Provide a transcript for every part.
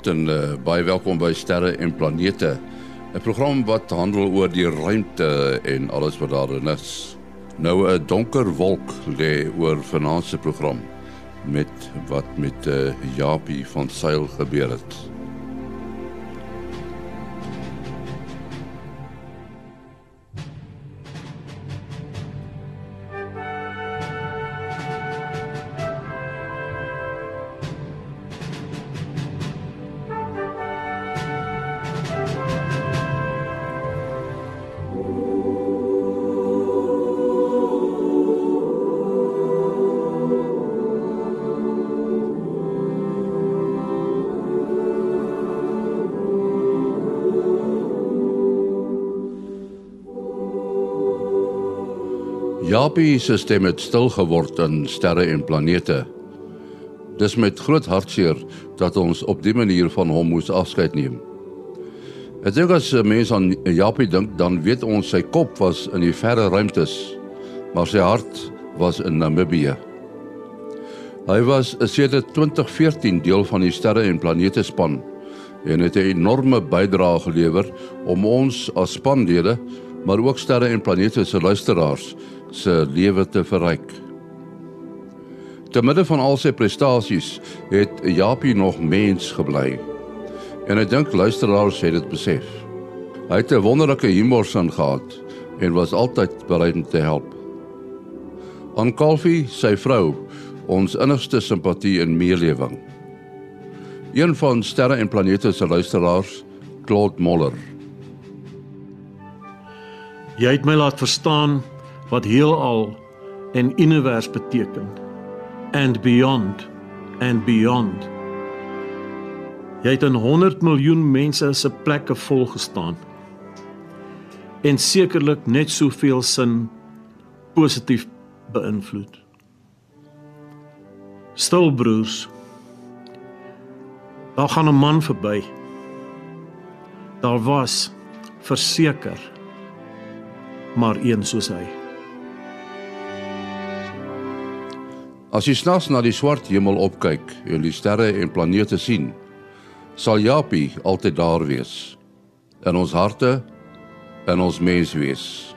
Goeienaand en uh, baie welkom by Sterre en Planete. 'n Program wat handel oor die ruimte en alles wat daarin is. Nou 'n donker wolk lê oor vanaand se program met wat met uh, Japie van Sail gebeur het. Stem het stil geword in sterre en planete. Dis met groot hartseer dat ons op die manier van hom moes afskeid neem. Ek dink as mense aan Japie dink, dan weet ons sy kop was in die verre ruimtes, maar sy hart was in Namibië. Hy was sedert 2014 deel van die sterre en planete span en het 'n enorme bydrae gelewer om ons as spanlede, maar ook sterre en planete se luisteraars se lewe te verryk. Te midde van al sy prestasies het Japie nog mens gebly. En ek dink luisteraars het dit besef. Hy het 'n wonderlike humorsin gehad en was altyd bereid om te help. Aan Kalfie, sy vrou, ons innigste simpatie en meelewing. Een van sterre en planete se luisteraars, Claude Moller. Jy het my laat verstaan wat heelal en univers beteken. And beyond and beyond. Jy het in 100 miljoen mense se plekke vol gestaan. En sekerlik net soveel sin positief beïnvloed. Stil broers. Daar gaan 'n man verby. Daar was verseker maar een soos hy As jy snags na die swart hemel opkyk en die sterre en planete sien, sal Japie altyd daar wees in ons harte en ons menswees.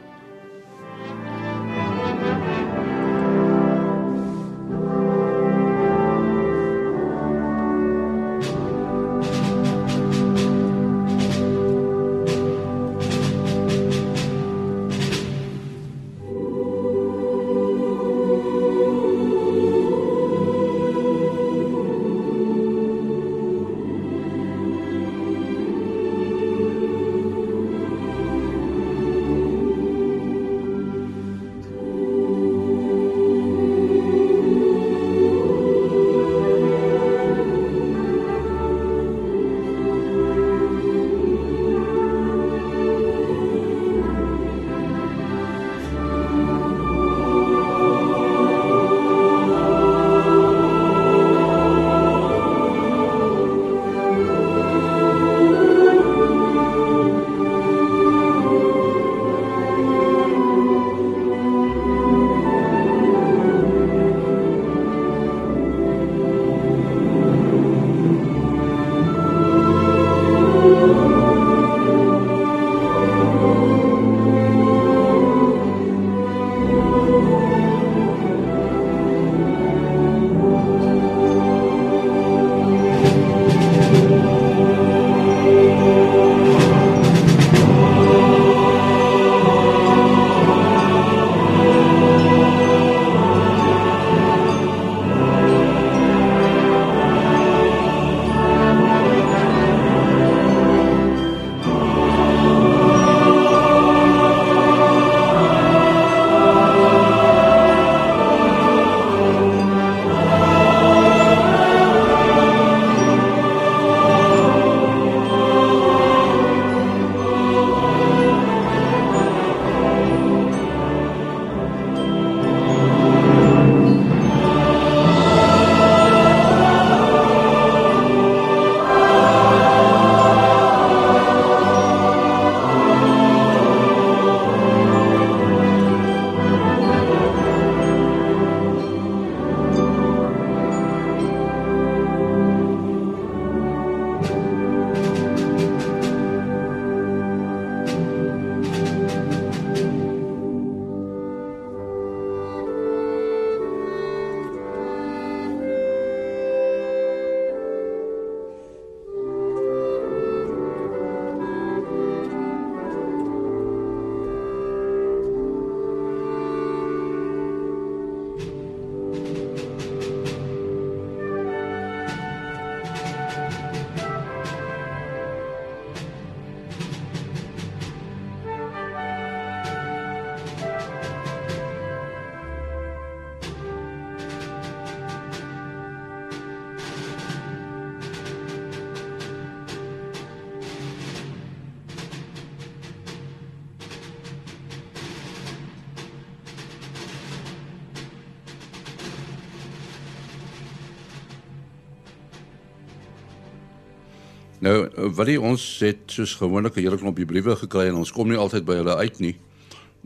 Nou, wat die ons het soos gewoonlik 'n hele klomp briewe gekry en ons kom nie altyd by hulle uit nie.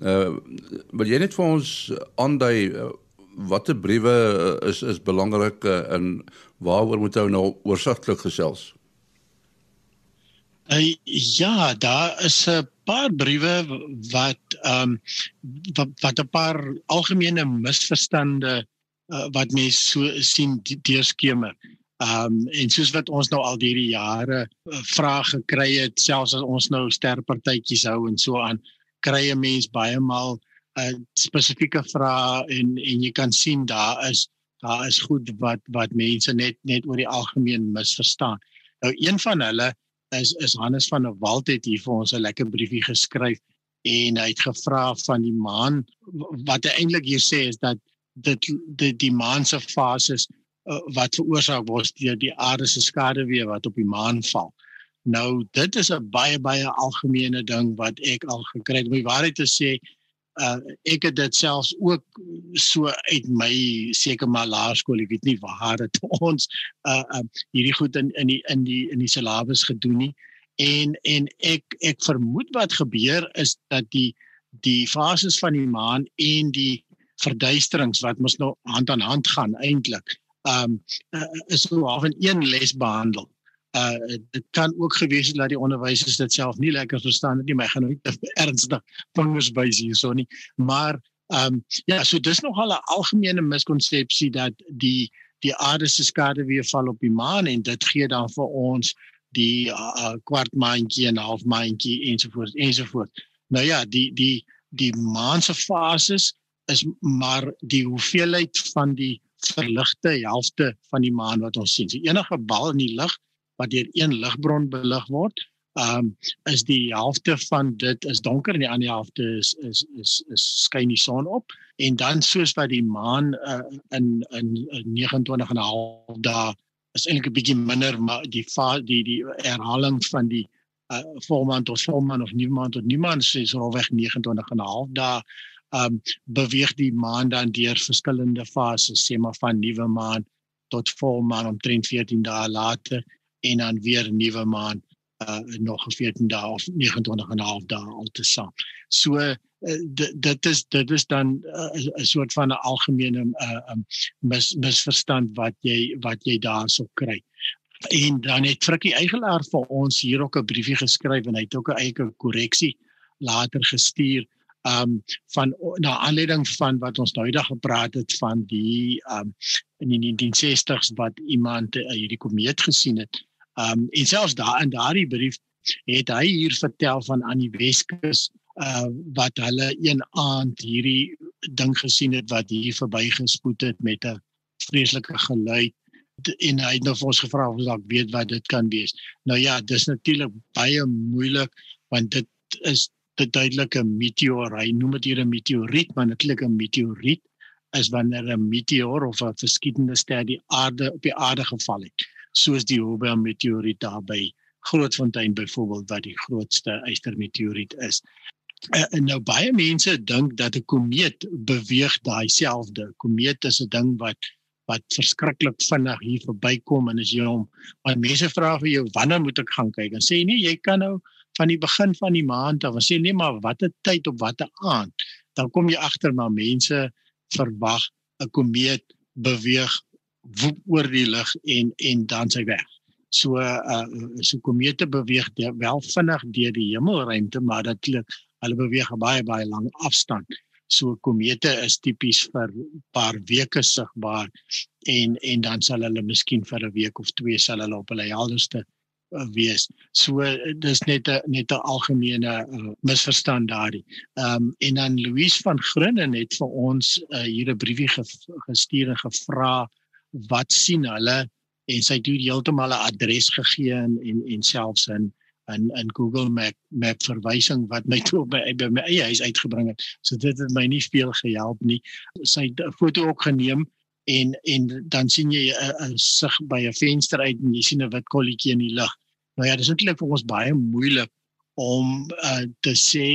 Uh wil jy net vir ons aandui uh, watter briewe uh, is is belangrik uh, en waaroor moet ou nou oorsigtelik gesels? Uh, ja, daar is 'n paar briewe wat ehm um, wat, wat 'n paar algemene misverstande uh, wat mense so sien deurskemer. Ehm um, en soos wat ons nou al hierdie jare uh, vrae gekry het, selfs as ons nou sterpartytjies hou en so aan, kry 'n mens baie maal 'n uh, spesifieke vrae en en jy kan sien daar is daar is goed wat wat mense net net oor die algemeen misverstaan. Nou een van hulle is is Hannes van der Walt het hier vir ons 'n lekker briefie geskryf en hy het gevra van die maan wat hy eintlik hier sê is dat dit die die maan se fases uh, wat veroorsaak word deur die aarde se skaduwee wat op die maan val. Nou dit is 'n baie baie algemene ding wat ek al gekry het om die waarheid te sê uh ek het dit selfs ook so uit my seker maar laerskool ek weet nie waar dit ons uh, uh hierdie goed in in die in die in die syllabus gedoen nie en en ek ek vermoed wat gebeur is dat die die fases van die maan en die verduisterings wat mos nou hand aan hand gaan eintlik um uh, is so half in een les behandel uh dit kan ook gewees het dat die onderwysers dit self nie lekker verstaan het nie, ek gaan nou nie ernstig vingers wys hierso nie. Maar ehm um, ja, so dis nog al 'n algemene miskonsepsie dat die die aarde se skade weer val op die maan en dit gee dan vir ons die uh, kwart maandjie en half maandjie ensovoorts ensovoorts. Nou ja, die die die maan se fases is maar die hoeveelheid van die verligte helfte van die maan wat ons sien. So enige bal in die lug wat deur een ligbron belig word, ehm um, is die helfte van dit is donker en die ander helfte is is is, is skyn die son op en dan soos wat die maan uh, in in 29 en 'n half dae is eintlik 'n bietjie minder maar die die die herhaling van die uh, volmaan tot volmaan of nuwemaan tot nuwemaan is roweg 29 en 'n half dae um beweeg die maan dan deur verskillende fases sê maar van nuwe maan tot volmaan omtrent 14 dae later en dan weer nuwe maan uh nog 14 dae of 29 en 'n half dae altesaam. So uh, dit is dit is dan 'n uh, soort van 'n algemene uh um, mis, misverstand wat jy wat jy daarso kry. En dan het Frikkie Eigelaar vir ons hier ook 'n briefie geskryf en hy het ook 'n eie korreksie later gestuur um van na aanleiding van wat ons nou eendag gepraat het van die um in die 1960s wat iemand uh, hierdie komeet gesien het. Um en selfs daar in daardie brief het hy hier vertel van aan die Weskus uh wat hulle een aand hierdie ding gesien het wat hier verbygespoed het met 'n vreeslike geluid en hy het nou vir ons gevra of ons weet wat dit kan wees. Nou ja, dis natuurlik baie moeilik want dit is 'n meteoor. Hy noem dit hier 'n meteoriet, maar natuurlik 'n meteoriet is wanneer 'n meteoor of 'n verskietende ster die aarde op die aarde geval het soos die Hubble meteoriet daar by Grootfontein byvoorbeeld wat die grootste ystermeteoriet is. Uh, en nou baie mense dink dat 'n komeet beweeg daai selfde. Komeet is 'n ding wat wat verskriklik vinnig hier verbykom en as jy hom maar mense vra vir jou wanneer moet ek gaan kyk en sê nee jy kan nou van die begin van die maand af sê nee maar watter tyd op watter aand dan kom jy agter maar mense verwag 'n komeet beweeg oor die lug en en dan sy weg. So uh so komete beweeg die, wel vinnig deur die hemelruimte, maar dit hulle beweeg baie baie lang afstand. So komete is tipies vir paar weke sigbaar en en dan sal hulle miskien vir 'n week of twee sal hulle op hulle helderste uh, wees. So dis net 'n net 'n algemene uh, misverstand daardie. Ehm um, en dan Louise van Grinnen het vir ons uh, hier 'n briefie ge gestuur en gevra wat sien hulle en sy het heeltemal 'n adres gegee en en, en selfs in in in Google Map map verwysing wat my toe by by my eie huis uitgebring het. So dit het my nie veel gehelp nie. Sy het 'n foto ook geneem en en dan sien jy 'n sig by 'n venster uit en jy sien 'n wit kolletjie in die lug. Nou ja, dis eintlik vir ons baie moeilik om uh, te sê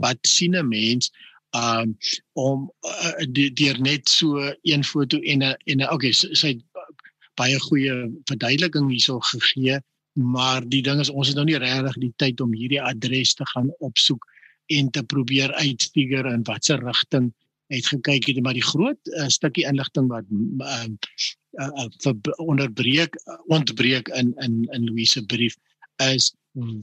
wat sien 'n mens um om uh, deur net so een foto en 'n en 'n okay sy so, so baie goeie verduideliking hierso gegee maar die ding is ons het nou nie regtig die tyd om hierdie adres te gaan opsoek en te probeer uitfigure in watter rigting het gekyk het maar die groot uh, stukkie inligting wat uh, uh, uh, onderbreek uh, ontbreek in in in Louise se brief is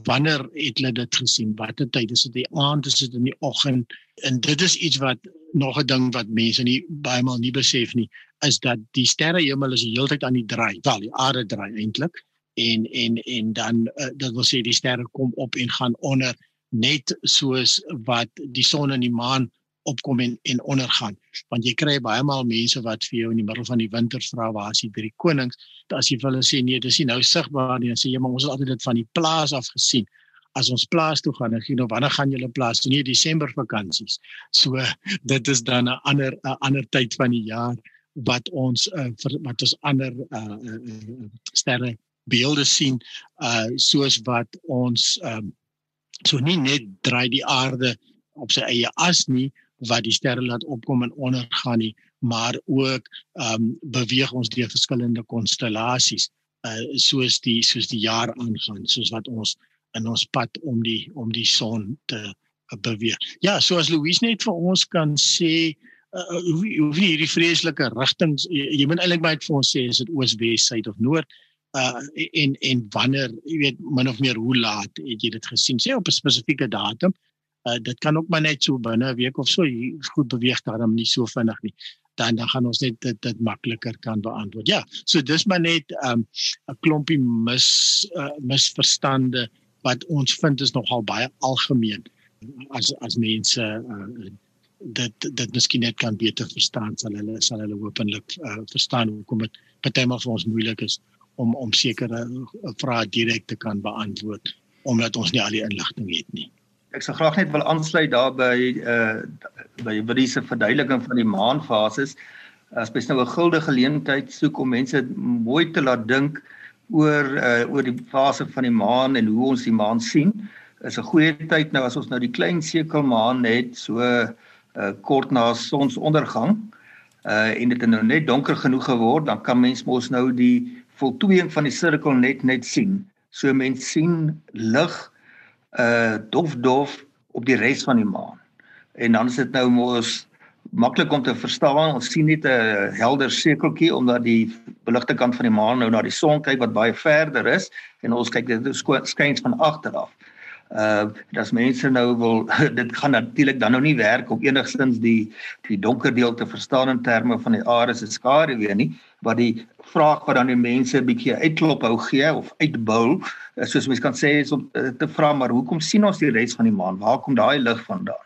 wanneer het hulle dit gesien? Watter tyd? Is dit die aand? Is dit in die oggend? En dit is iets wat nog 'n ding wat mense nie baie maal nie besef nie is dat die sterrehemel is die hele tyd aan die draai wel die aarde draai eintlik en en en dan uh, dit wil sê die sterre kom op en gaan onder net soos wat die son en die maan opkom en en ondergaan. Want jy kry baie maal mense wat vir jou in die middel van die winter vra waar is die drie konings? As jy vir hulle sê nee dis nie nou sigbaar nie dan sê jy maar ons het altyd dit van die plaas af gesien. As ons plaas toe gaan en gee nou wanneer gaan julle plaas? Toe nee Desember vakansies. So dit is dan 'n ander 'n ander tyd van die jaar wat ons uh, wat ons ander uh, uh, sterre beelde sien uh soos wat ons um so nie net draai die aarde op sy eie as nie wat die sterre laat opkom en ondergaan nie maar ook um beweeg ons deur verskillende konstellasies uh soos die soos die jaar aangaan soos wat ons in ons pad om die om die son te uh, beweeg. Ja, so as Louise net vir ons kan sê uh hoe hoe hierdie vreeslike rigtings jy, jy moet eintlik baie vir ons sê is dit oos, wes, suid of noord uh en en wanneer jy weet min of meer hoe laat het jy dit gesien sê op 'n spesifieke datum uh, dit kan ook maar net so binne 'n week of so. Goed beweeg daarom nie so vinnig nie. Dan dan gaan ons net dit dit makliker kan beantwoord. Ja, so dis maar net 'n um, klompie mis uh, misverstande wat ons vind is nogal baie algemeen as as mense uh, dit dit miskien net kan beter verstaan sal hulle sal hulle hopelik uh, verstaan hoekom dit partymal vir ons moeilik is om om sekere vrae direk te kan beantwoord omdat ons nie al die inligting het nie ek sou graag net wil aansluit daarby uh by by die verduideliking van die maanfases as mens nou 'n guldige geleentheid soek om mense mooi te laat dink oor uh oor die fase van die maan en hoe ons die maan sien is 'n goeie tyd nou as ons nou die klein sekelmaan het so uh kort na sonsondergang uh en dit het nou net donker genoeg geword dan kan mens mos nou die voltooiing van die sirkel net net sien. So mens sien lig uh dof dof op die res van die maan. En dan is dit nou mos maklik om te verstaan. Ons sien net 'n helder sekeltjie omdat die beligte kant van die maan nou na die son kyk wat baie verder is en ons kyk dit skyns van agter af. Uh as mense nou wil dit gaan natuurlik dan nou nie werk om enigstens die die donker deel te verstaan in terme van die aarde se skare weer nie, wat die vraag wat dan die mense 'n bietjie uitklop hou gee of uitbou eh, soos mense kan sê is om eh, te vra maar hoekom sien ons die res van die maan? Waar kom daai lig vandaan?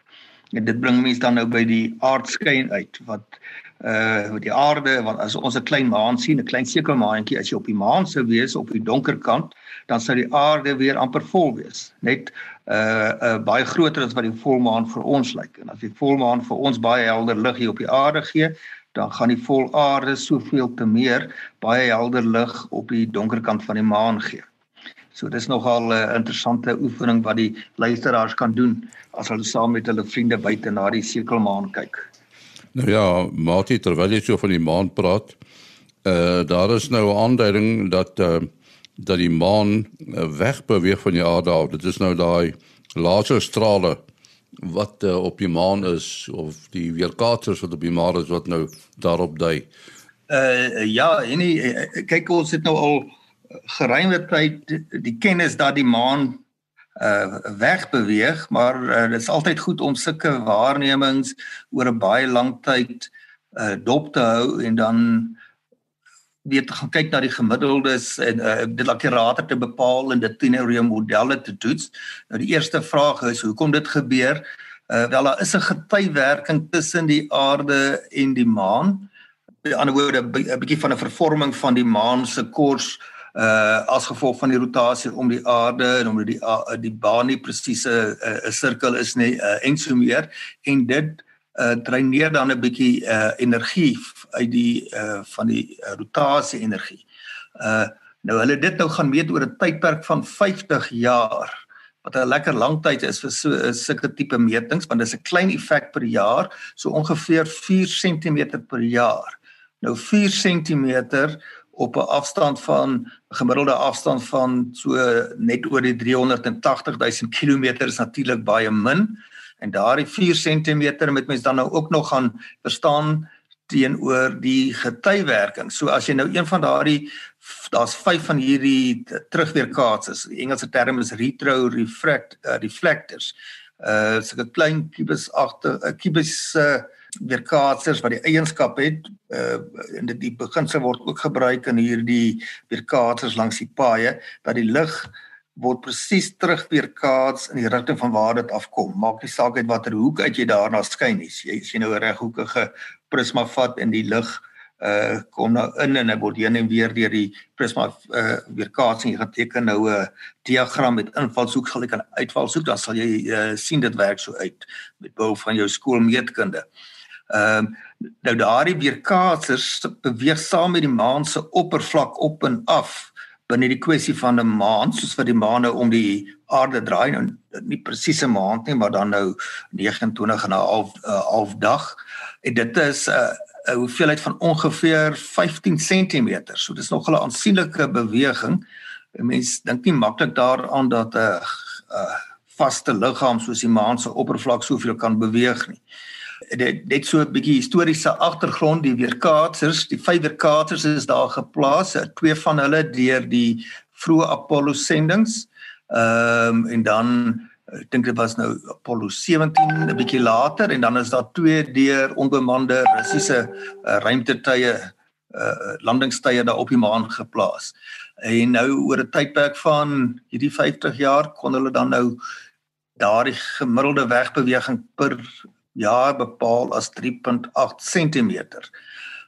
En dit bring mense dan nou by die aardskyn uit wat uh die aarde want as ons 'n klein maan sien 'n klein seker maantjie as jy op die maan sou wees op die donker kant dan sou die aarde weer amper vol wees. Net uh uh baie groter as wat die volmaan vir ons lyk. En as die volmaan vir ons baie helder lig hier op die aarde gee dan gaan die volaarde soveel te meer baie helder lig op die donker kant van die maan gee. So dis nogal 'n interessante oefening wat die luisteraars kan doen as hulle saam met hulle vriende buite na die sekelmaan kyk. Nou ja, Martie terwyl jy so van die maan praat, uh daar is nou 'n aanduiding dat uh dat die maan uh, wegbeweeg van die aarde af. Dit is nou daai laserstrale wat uh, op die maan is of die weerkaatsers wat op die maan is wat nou daarop dui. Uh ja, en nie, kyk ons het nou al geruime tyd die kennis dat die maan uh wegbeweeg, maar uh, dit is altyd goed om sulke waarnemings oor 'n baie lang tyd uh dop te hou en dan weet gaan kyk na die gemiddeldes en uh, dit akkurater te bepaal en dit teen jou modelle te toets. Nou die eerste vraag is hoekom dit gebeur? Uh, wel daar is 'n getywerking tussen die aarde en die maan. Aan die ander woorde 'n bietjie van 'n vervorming van die maan se koers uh as gevolg van die rotasie om die aarde en omdat die uh, die baan nie presies 'n uh, sirkel is nie uh, en so meer en dit uh dreineer dan 'n bietjie uh energie uit die uh van die uh, rotasie energie. Uh nou hulle dit nou gaan meet oor 'n tydperk van 50 jaar wat 'n lekker lang tyd is vir so 'n sulke tipe metings want dit is 'n klein effek per jaar, so ongeveer 4 cm per jaar. Nou 4 cm op 'n afstand van gemiddelde afstand van so net oor die 380 000 km is natuurlik baie min en daardie 4 cm met mens dan nou ook nog gaan verstaan teenoor die getywerking. So as jy nou een van daardie daar's 5 van hierdie terugweerkaatses. Die Engelse term is retro refract uh, reflectors. Uh so 'n klein kubus agter 'n kubus uh, weerkaatsers wat die eienskap het uh in die beginsel word ook gebruik in hierdie weerkaatsers langs die paaie dat die lig word presies terug weerkaats in die rigting van waar dit afkom. Maak nie saak uit watter hoek uit jy daarna skyn nie. Jy sien nou 'n reghoekige prisma vat en die lig uh kom nou in en hy word heen en weer deur die prisma uh weerkaatsing geteken nou 'n diagram met invalshoek sal jy kan uitvalshoek dan sal jy uh, sien dit werk so uit met behulp van jou skoolmeetkunde. Ehm uh, nou daardie weerkaatsers beweeg saam met die maan se oppervlak op en af binne die kwessie van 'n maand soos wat die maan nou om die aarde draai nou nie presiese maand nie maar dan nou 29 en 'n half uh, half dag en dit is 'n uh, 'n hoeveelheid van ongeveer 15 cm so dis nog 'n aansienlike beweging. Mense dink nie maklik daaraan dat 'n uh, uh, vaste liggaam soos die maan se oppervlak soveel kan beweeg nie dit net so 'n bietjie historiese agtergrond. Die weerkaatsers die vyf weerkaatsers is daar geplaas twee van hulle deur die vroeë Apollo sendinge ehm um, en dan ek dink dit was nou Apollo 17 'n bietjie later en dan is daar twee deur onbemande Russiese uh, ruimtetuie uh, landingstye daar op die maan geplaas. En nou oor 'n tydperk van hierdie 50 jaar kon hulle dan nou daardie gemiddelde wegbeweging per jaar bepaal as 3.8 cm.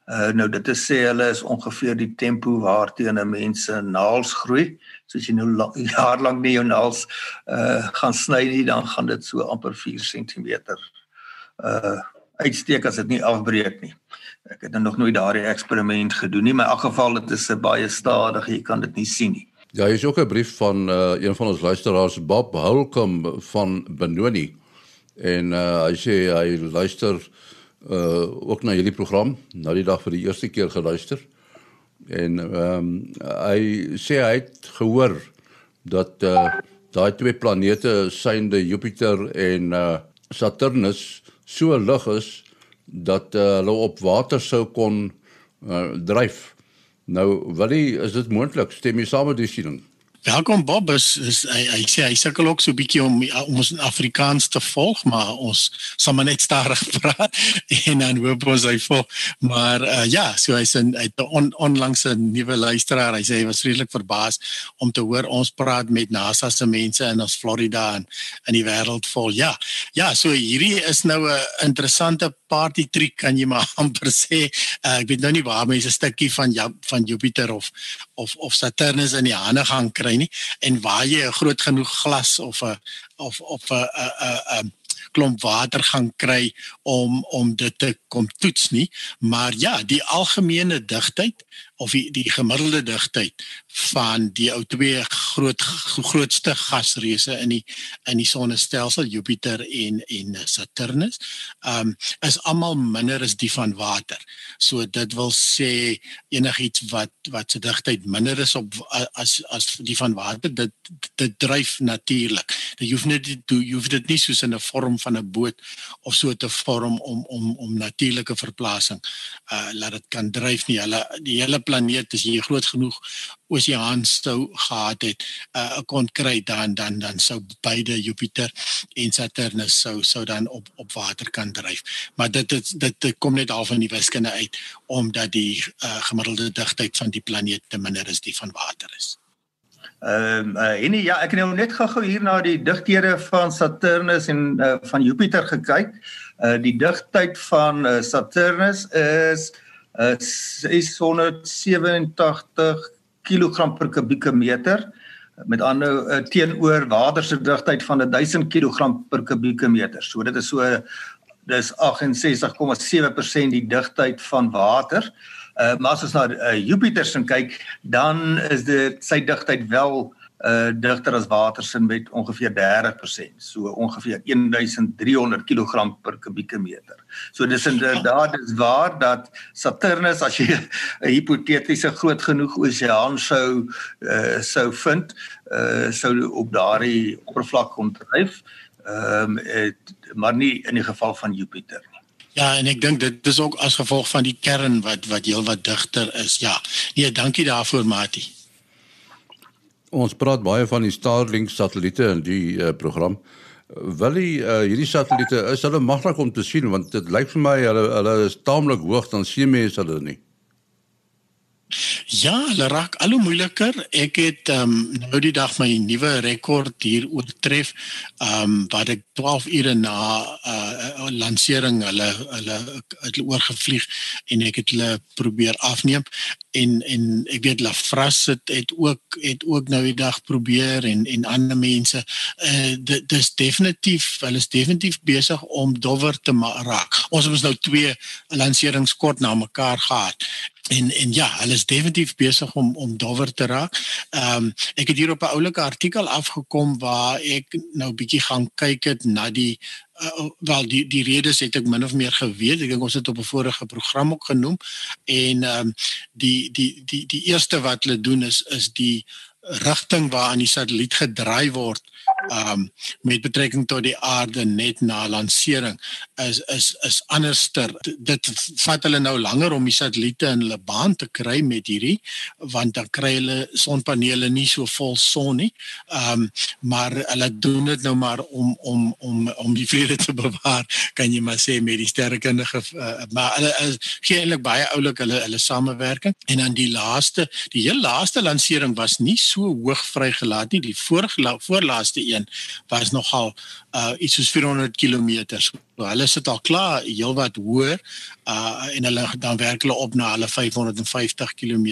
Uh nou dit is sê hulle is ongeveer die tempo waarteen 'n mens se naels groei. So as jy nou lang, jaar lank nie jou naels uh gaan sny nie, dan gaan dit so amper 4 cm uh uitsteek as dit nie afbreek nie. Ek het nog nooit daardie eksperiment gedoen nie, maar in elk geval dit is 'n baie stadig, jy kan dit nie sien nie. Ja, hier is ook 'n brief van uh een van ons luisteraars Bob Hulkom van Benoni. En uh hy sê hy luister uh ook na hierdie program, nou die dag vir die eerste keer geluister. En ehm um, hy sê hy het gehoor dat uh daai twee planete, synde Jupiter en uh Saturnus so lig is dat uh, hulle op water sou kon uh, dryf. Nou, wat is dit moontlik? Stem jy saam met die siening? Welkom Bob, is, is hy hy sê hy sukkel ook so 'n bietjie om om ons Afrikaans te volg, maar ons sal maar net stadig praat en dan hoop ons hy volg. Maar uh, ja, so hy's 'n hy on, onlangs 'n nuwe luisteraar. Hy sê hy was vreeslik verbaas om te hoor ons praat met NASA se mense in ons Florida en in die wêreld vol. Ja. Ja, so hierdie is nou 'n interessante party trick kan jy maar amper sê. Uh, ek weet nou nie waar mense 'n stukkie van van Jupiter of of of Saturnus in die hande gaan kry nie en waar jy 'n groot genoeg glas of 'n of of 'n 'n 'n klomp water gaan kry om om dit te kom toets nie maar ja die algemene digtheid of die, die gemiddelde digtheid van die ou twee groot grootste gasreuse in die in die sonnestelsel Jupiter en en Saturnus um is almal minder as die van water. So dit wil sê enigiets wat wat se digtheid minder is op as as die van water dit dit dryf natuurlik. Jy hoef net jy hoef dit nie soos in 'n vorm van 'n boot of so te vorm om om om natuurlike verplasing uh laat dit kan dryf nie. Hulle die hele planeet as jy groot genoeg oseaan sou gehad het uh, kon kry dan dan dan sou beide Jupiter en Saturnus sou sou dan op op water kan dryf. Maar dit dit dit kom net al van die wiskunde uit omdat die uh, gemiddelde digtheid van die planeet te minder is die van water is. Ehm um, uh, en ja, ek het nou net gou hier na die digthede van Saturnus en uh, van Jupiter gekyk. Uh die digtheid van uh, Saturnus is uh 687 kg per kubieke meter met ander uh, teenoor water se digtheid van 1000 kg per kubieke meter. So dit is so dis 68,7% die digtheid van water. Uh, maar as ons na uh, Jupiter se kyk, dan is dit sy digtheid wel uh digter as watersin met ongeveer 30%, so ongeveer 1300 kg per kubieke meter. So dis inderdaad dis waar dat Saturnus as jy 'n hipotetiese groot genoeg oseaan sou uh sou vind, uh sou op daardie oppervlak kon dryf. Ehm um, maar nie in die geval van Jupiter nie. Ja, en ek dink dit is ook as gevolg van die kern wat wat heelwat digter is. Ja. Nee, dankie daarvoor, Mati. Ons praat baie van die Starlink satelliete in die uh, program. Wil die uh, hierdie satelliete is hulle maklik om te sien want dit lyk vir my hulle hulle is taamlik hoog dan sien mense hulle nie. Ja, hulle raak al hoe moeiliker. Ek het ehm um, nou die dag my nuwe rekord hier oortref. Ehm um, wat ek 12 ure na uh, lansering hulle hulle het oorgevlieg en ek het hulle probeer afneem en en ek weet Lafras het, het ook het ook nou die dag probeer en en ander mense. Uh dit dis definitief, hulle is definitief besig om dowwer te raak. Ons het ons nou twee lanserings kort na mekaar gehad en en ja, hulle is definitief besig om om dowwer te raak. Ehm um, ek het hier op 'n oulike artikel afgekom waar ek nou bietjie gaan kyk het na die uh, wel die die redes het ek min of meer geweet. Ek dink ons het op 'n vorige program ook genoem en ehm um, die die die die eerste wat hulle doen is is die rigting waaraan die satelliet gedraai word um met betrekking tot die aarde net na lansering is is is anderster. Dit vat hulle nou langer om die satelliete in hulle baan te kry met hierdie want dan kry hulle sonpanele nie so vol son nie. Um maar hulle doen dit nou maar om om om om die vrede te bewaar kan jy maar sê met die sterrekundige uh, maar hulle is gee eintlik baie oulik hulle hulle samewerking. En dan die laaste die heel laaste lansering was nie so hoog vrygelaat nie die voorlaaste een was nogal uh iets soos 400 km. So hulle sit al klaar heelwat hoër uh en hulle dan werk hulle op na hulle 550 km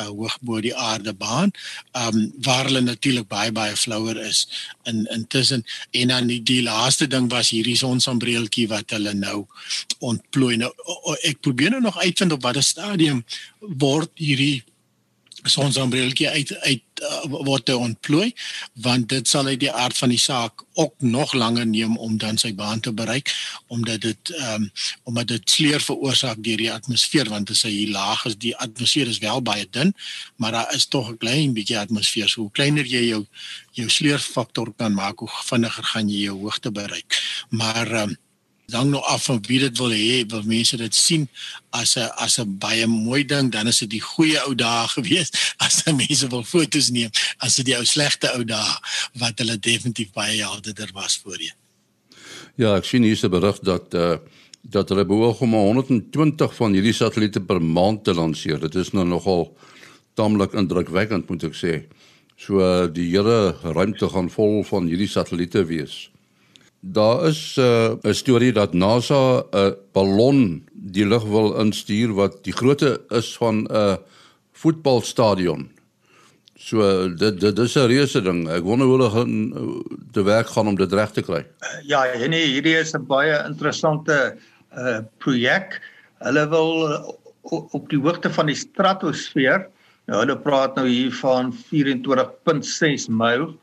uh hoog bo die aardebaan. Um waar hulle natuurlik baie baie flouer is in intussen en dan die, die laaste ding was hierdie sonsambreeltjie wat hulle nou ontplooi. Nou ek probeer nou nog uitvind op watter stadium word hierdie sonsambreeltjie uit uit uh, word te ontplooi want dit sal uit die aard van die saak ook nog langer neem om dan sy baan te bereik omdat dit um, omdat dit sleur veroorsaak deur die atmosfeer want as hy laag is die atmosfeer is wel baie dun maar daar is tog 'n klein bietjie atmosfeer. So hoe kleiner jy jou jou sleurfaktor kan maak hoe vinniger gaan jy jou hoogte bereik. Maar um, hang nou af van wie dit wil hê, wil mense dit sien as 'n as 'n baie mooi ding, dan is dit die goeie ou dae gewees. As die mense wil foto's neem, as dit die ou slegte ou dae wat hulle definitief baie helderder was voorheen. Ja, ek sien hier 'n berig dat uh dat hulle behoog om 120 van hierdie satelliete per maand te lanseer. Dit is nou nogal taamlik indrukwekkend moet ek sê. So uh, die hele ruimte gaan vol van hierdie satelliete wees. Daar is uh, 'n storie dat NASA 'n ballon die lug wil instuur wat die grootte is van 'n voetbalstadion. So dit dit is 'n reuse ding. Ek wonder hoe hulle gaan te werk gaan om dit reg te kry. Ja, nee, hierdie is 'n baie interessante uh projek. Hulle wil op die hoogte van die stratosfeer. Nou hulle praat nou hier van 24.6 myl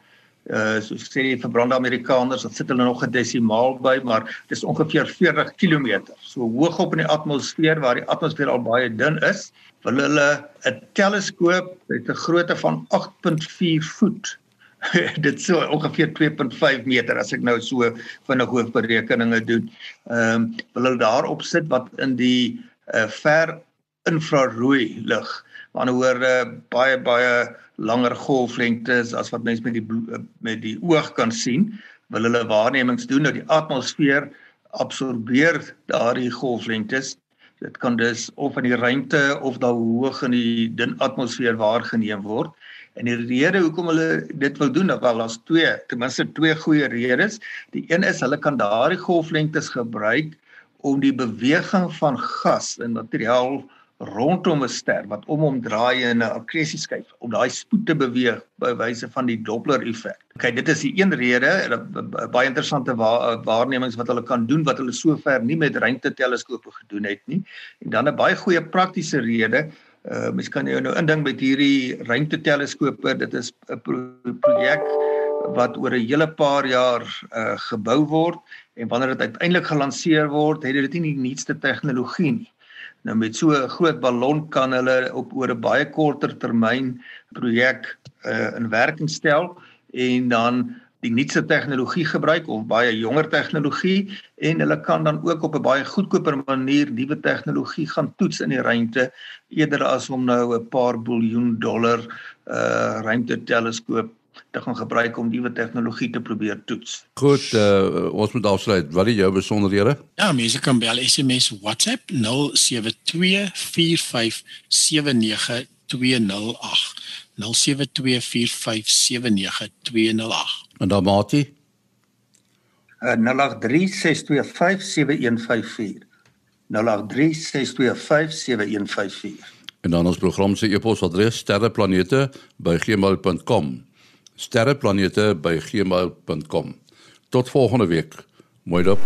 uh so sê die verbrande Amerikaners, dan sit hulle nog 'n desimaal by, maar dis ongeveer 40 km. So hoog op in die atmosfeer waar die atmosfeer al baie dun is, wil hulle 'n teleskoop met 'n grootte van 8.4 voet. dit so ongeveer 2.5 meter as ek nou so vinnig hoofberekeninge doen. Ehm um, wil hulle daarop sit wat in die uh ver infrarooi lig. Maar nou hoor uh, baie baie langer golflengtes as wat mense met die met die oog kan sien, wil hulle waarnemings doen dat die atmosfeer absorbeer daardie golflengtes. Dit kan dus of in die ruimte of daar hoog in die dun atmosfeer waargeneem word. En die rede hoekom hulle dit wil doen, wel daar's twee, ten minste twee goeie redes. Die een is hulle kan daardie golflengtes gebruik om die beweging van gas en materiaal rondom 'n ster wat om hom draai in 'n akkresieskyf om daai spoed te beweeg by wyse van die Doppler effek. Okay, dit is die een rede, baie interessante waarnemings wat hulle kan doen wat hulle sover nie met ruimteteleskope gedoen het nie. En dan 'n baie goeie praktiese rede Uh mens kan jou nou indink met hierdie ruimteteleskope, dit is 'n pro projek wat oor 'n hele paar jaar uh gebou word en wanneer dit uiteindelik gelanseer word, het dit nie die nuutste tegnologie nie. Nou met so 'n groot ballon kan hulle op oor 'n baie korter termyn projek uh in werking stel en dan die nuutste tegnologie gebruik of baie jonger tegnologie en hulle kan dan ook op 'n baie goedkoper manier nuwe tegnologie gaan toets in die ruimte eerder as om nou 'n paar biljoen dollar uh ruimteteleskoop te gaan gebruik om nuwe tegnologie te probeer toets. Goed, uh, ons moet afsluit. Wat is jou besonderhede? Ja, mense kan bel SMS WhatsApp 0724579208. 0724579208. En dan Mati? Uh 0836257154. 0836257154. En dan ons program se e-posadres sterreplanete@gmail.com. sterreplanete@gmail.com. Tot volgende week. Mooi dop.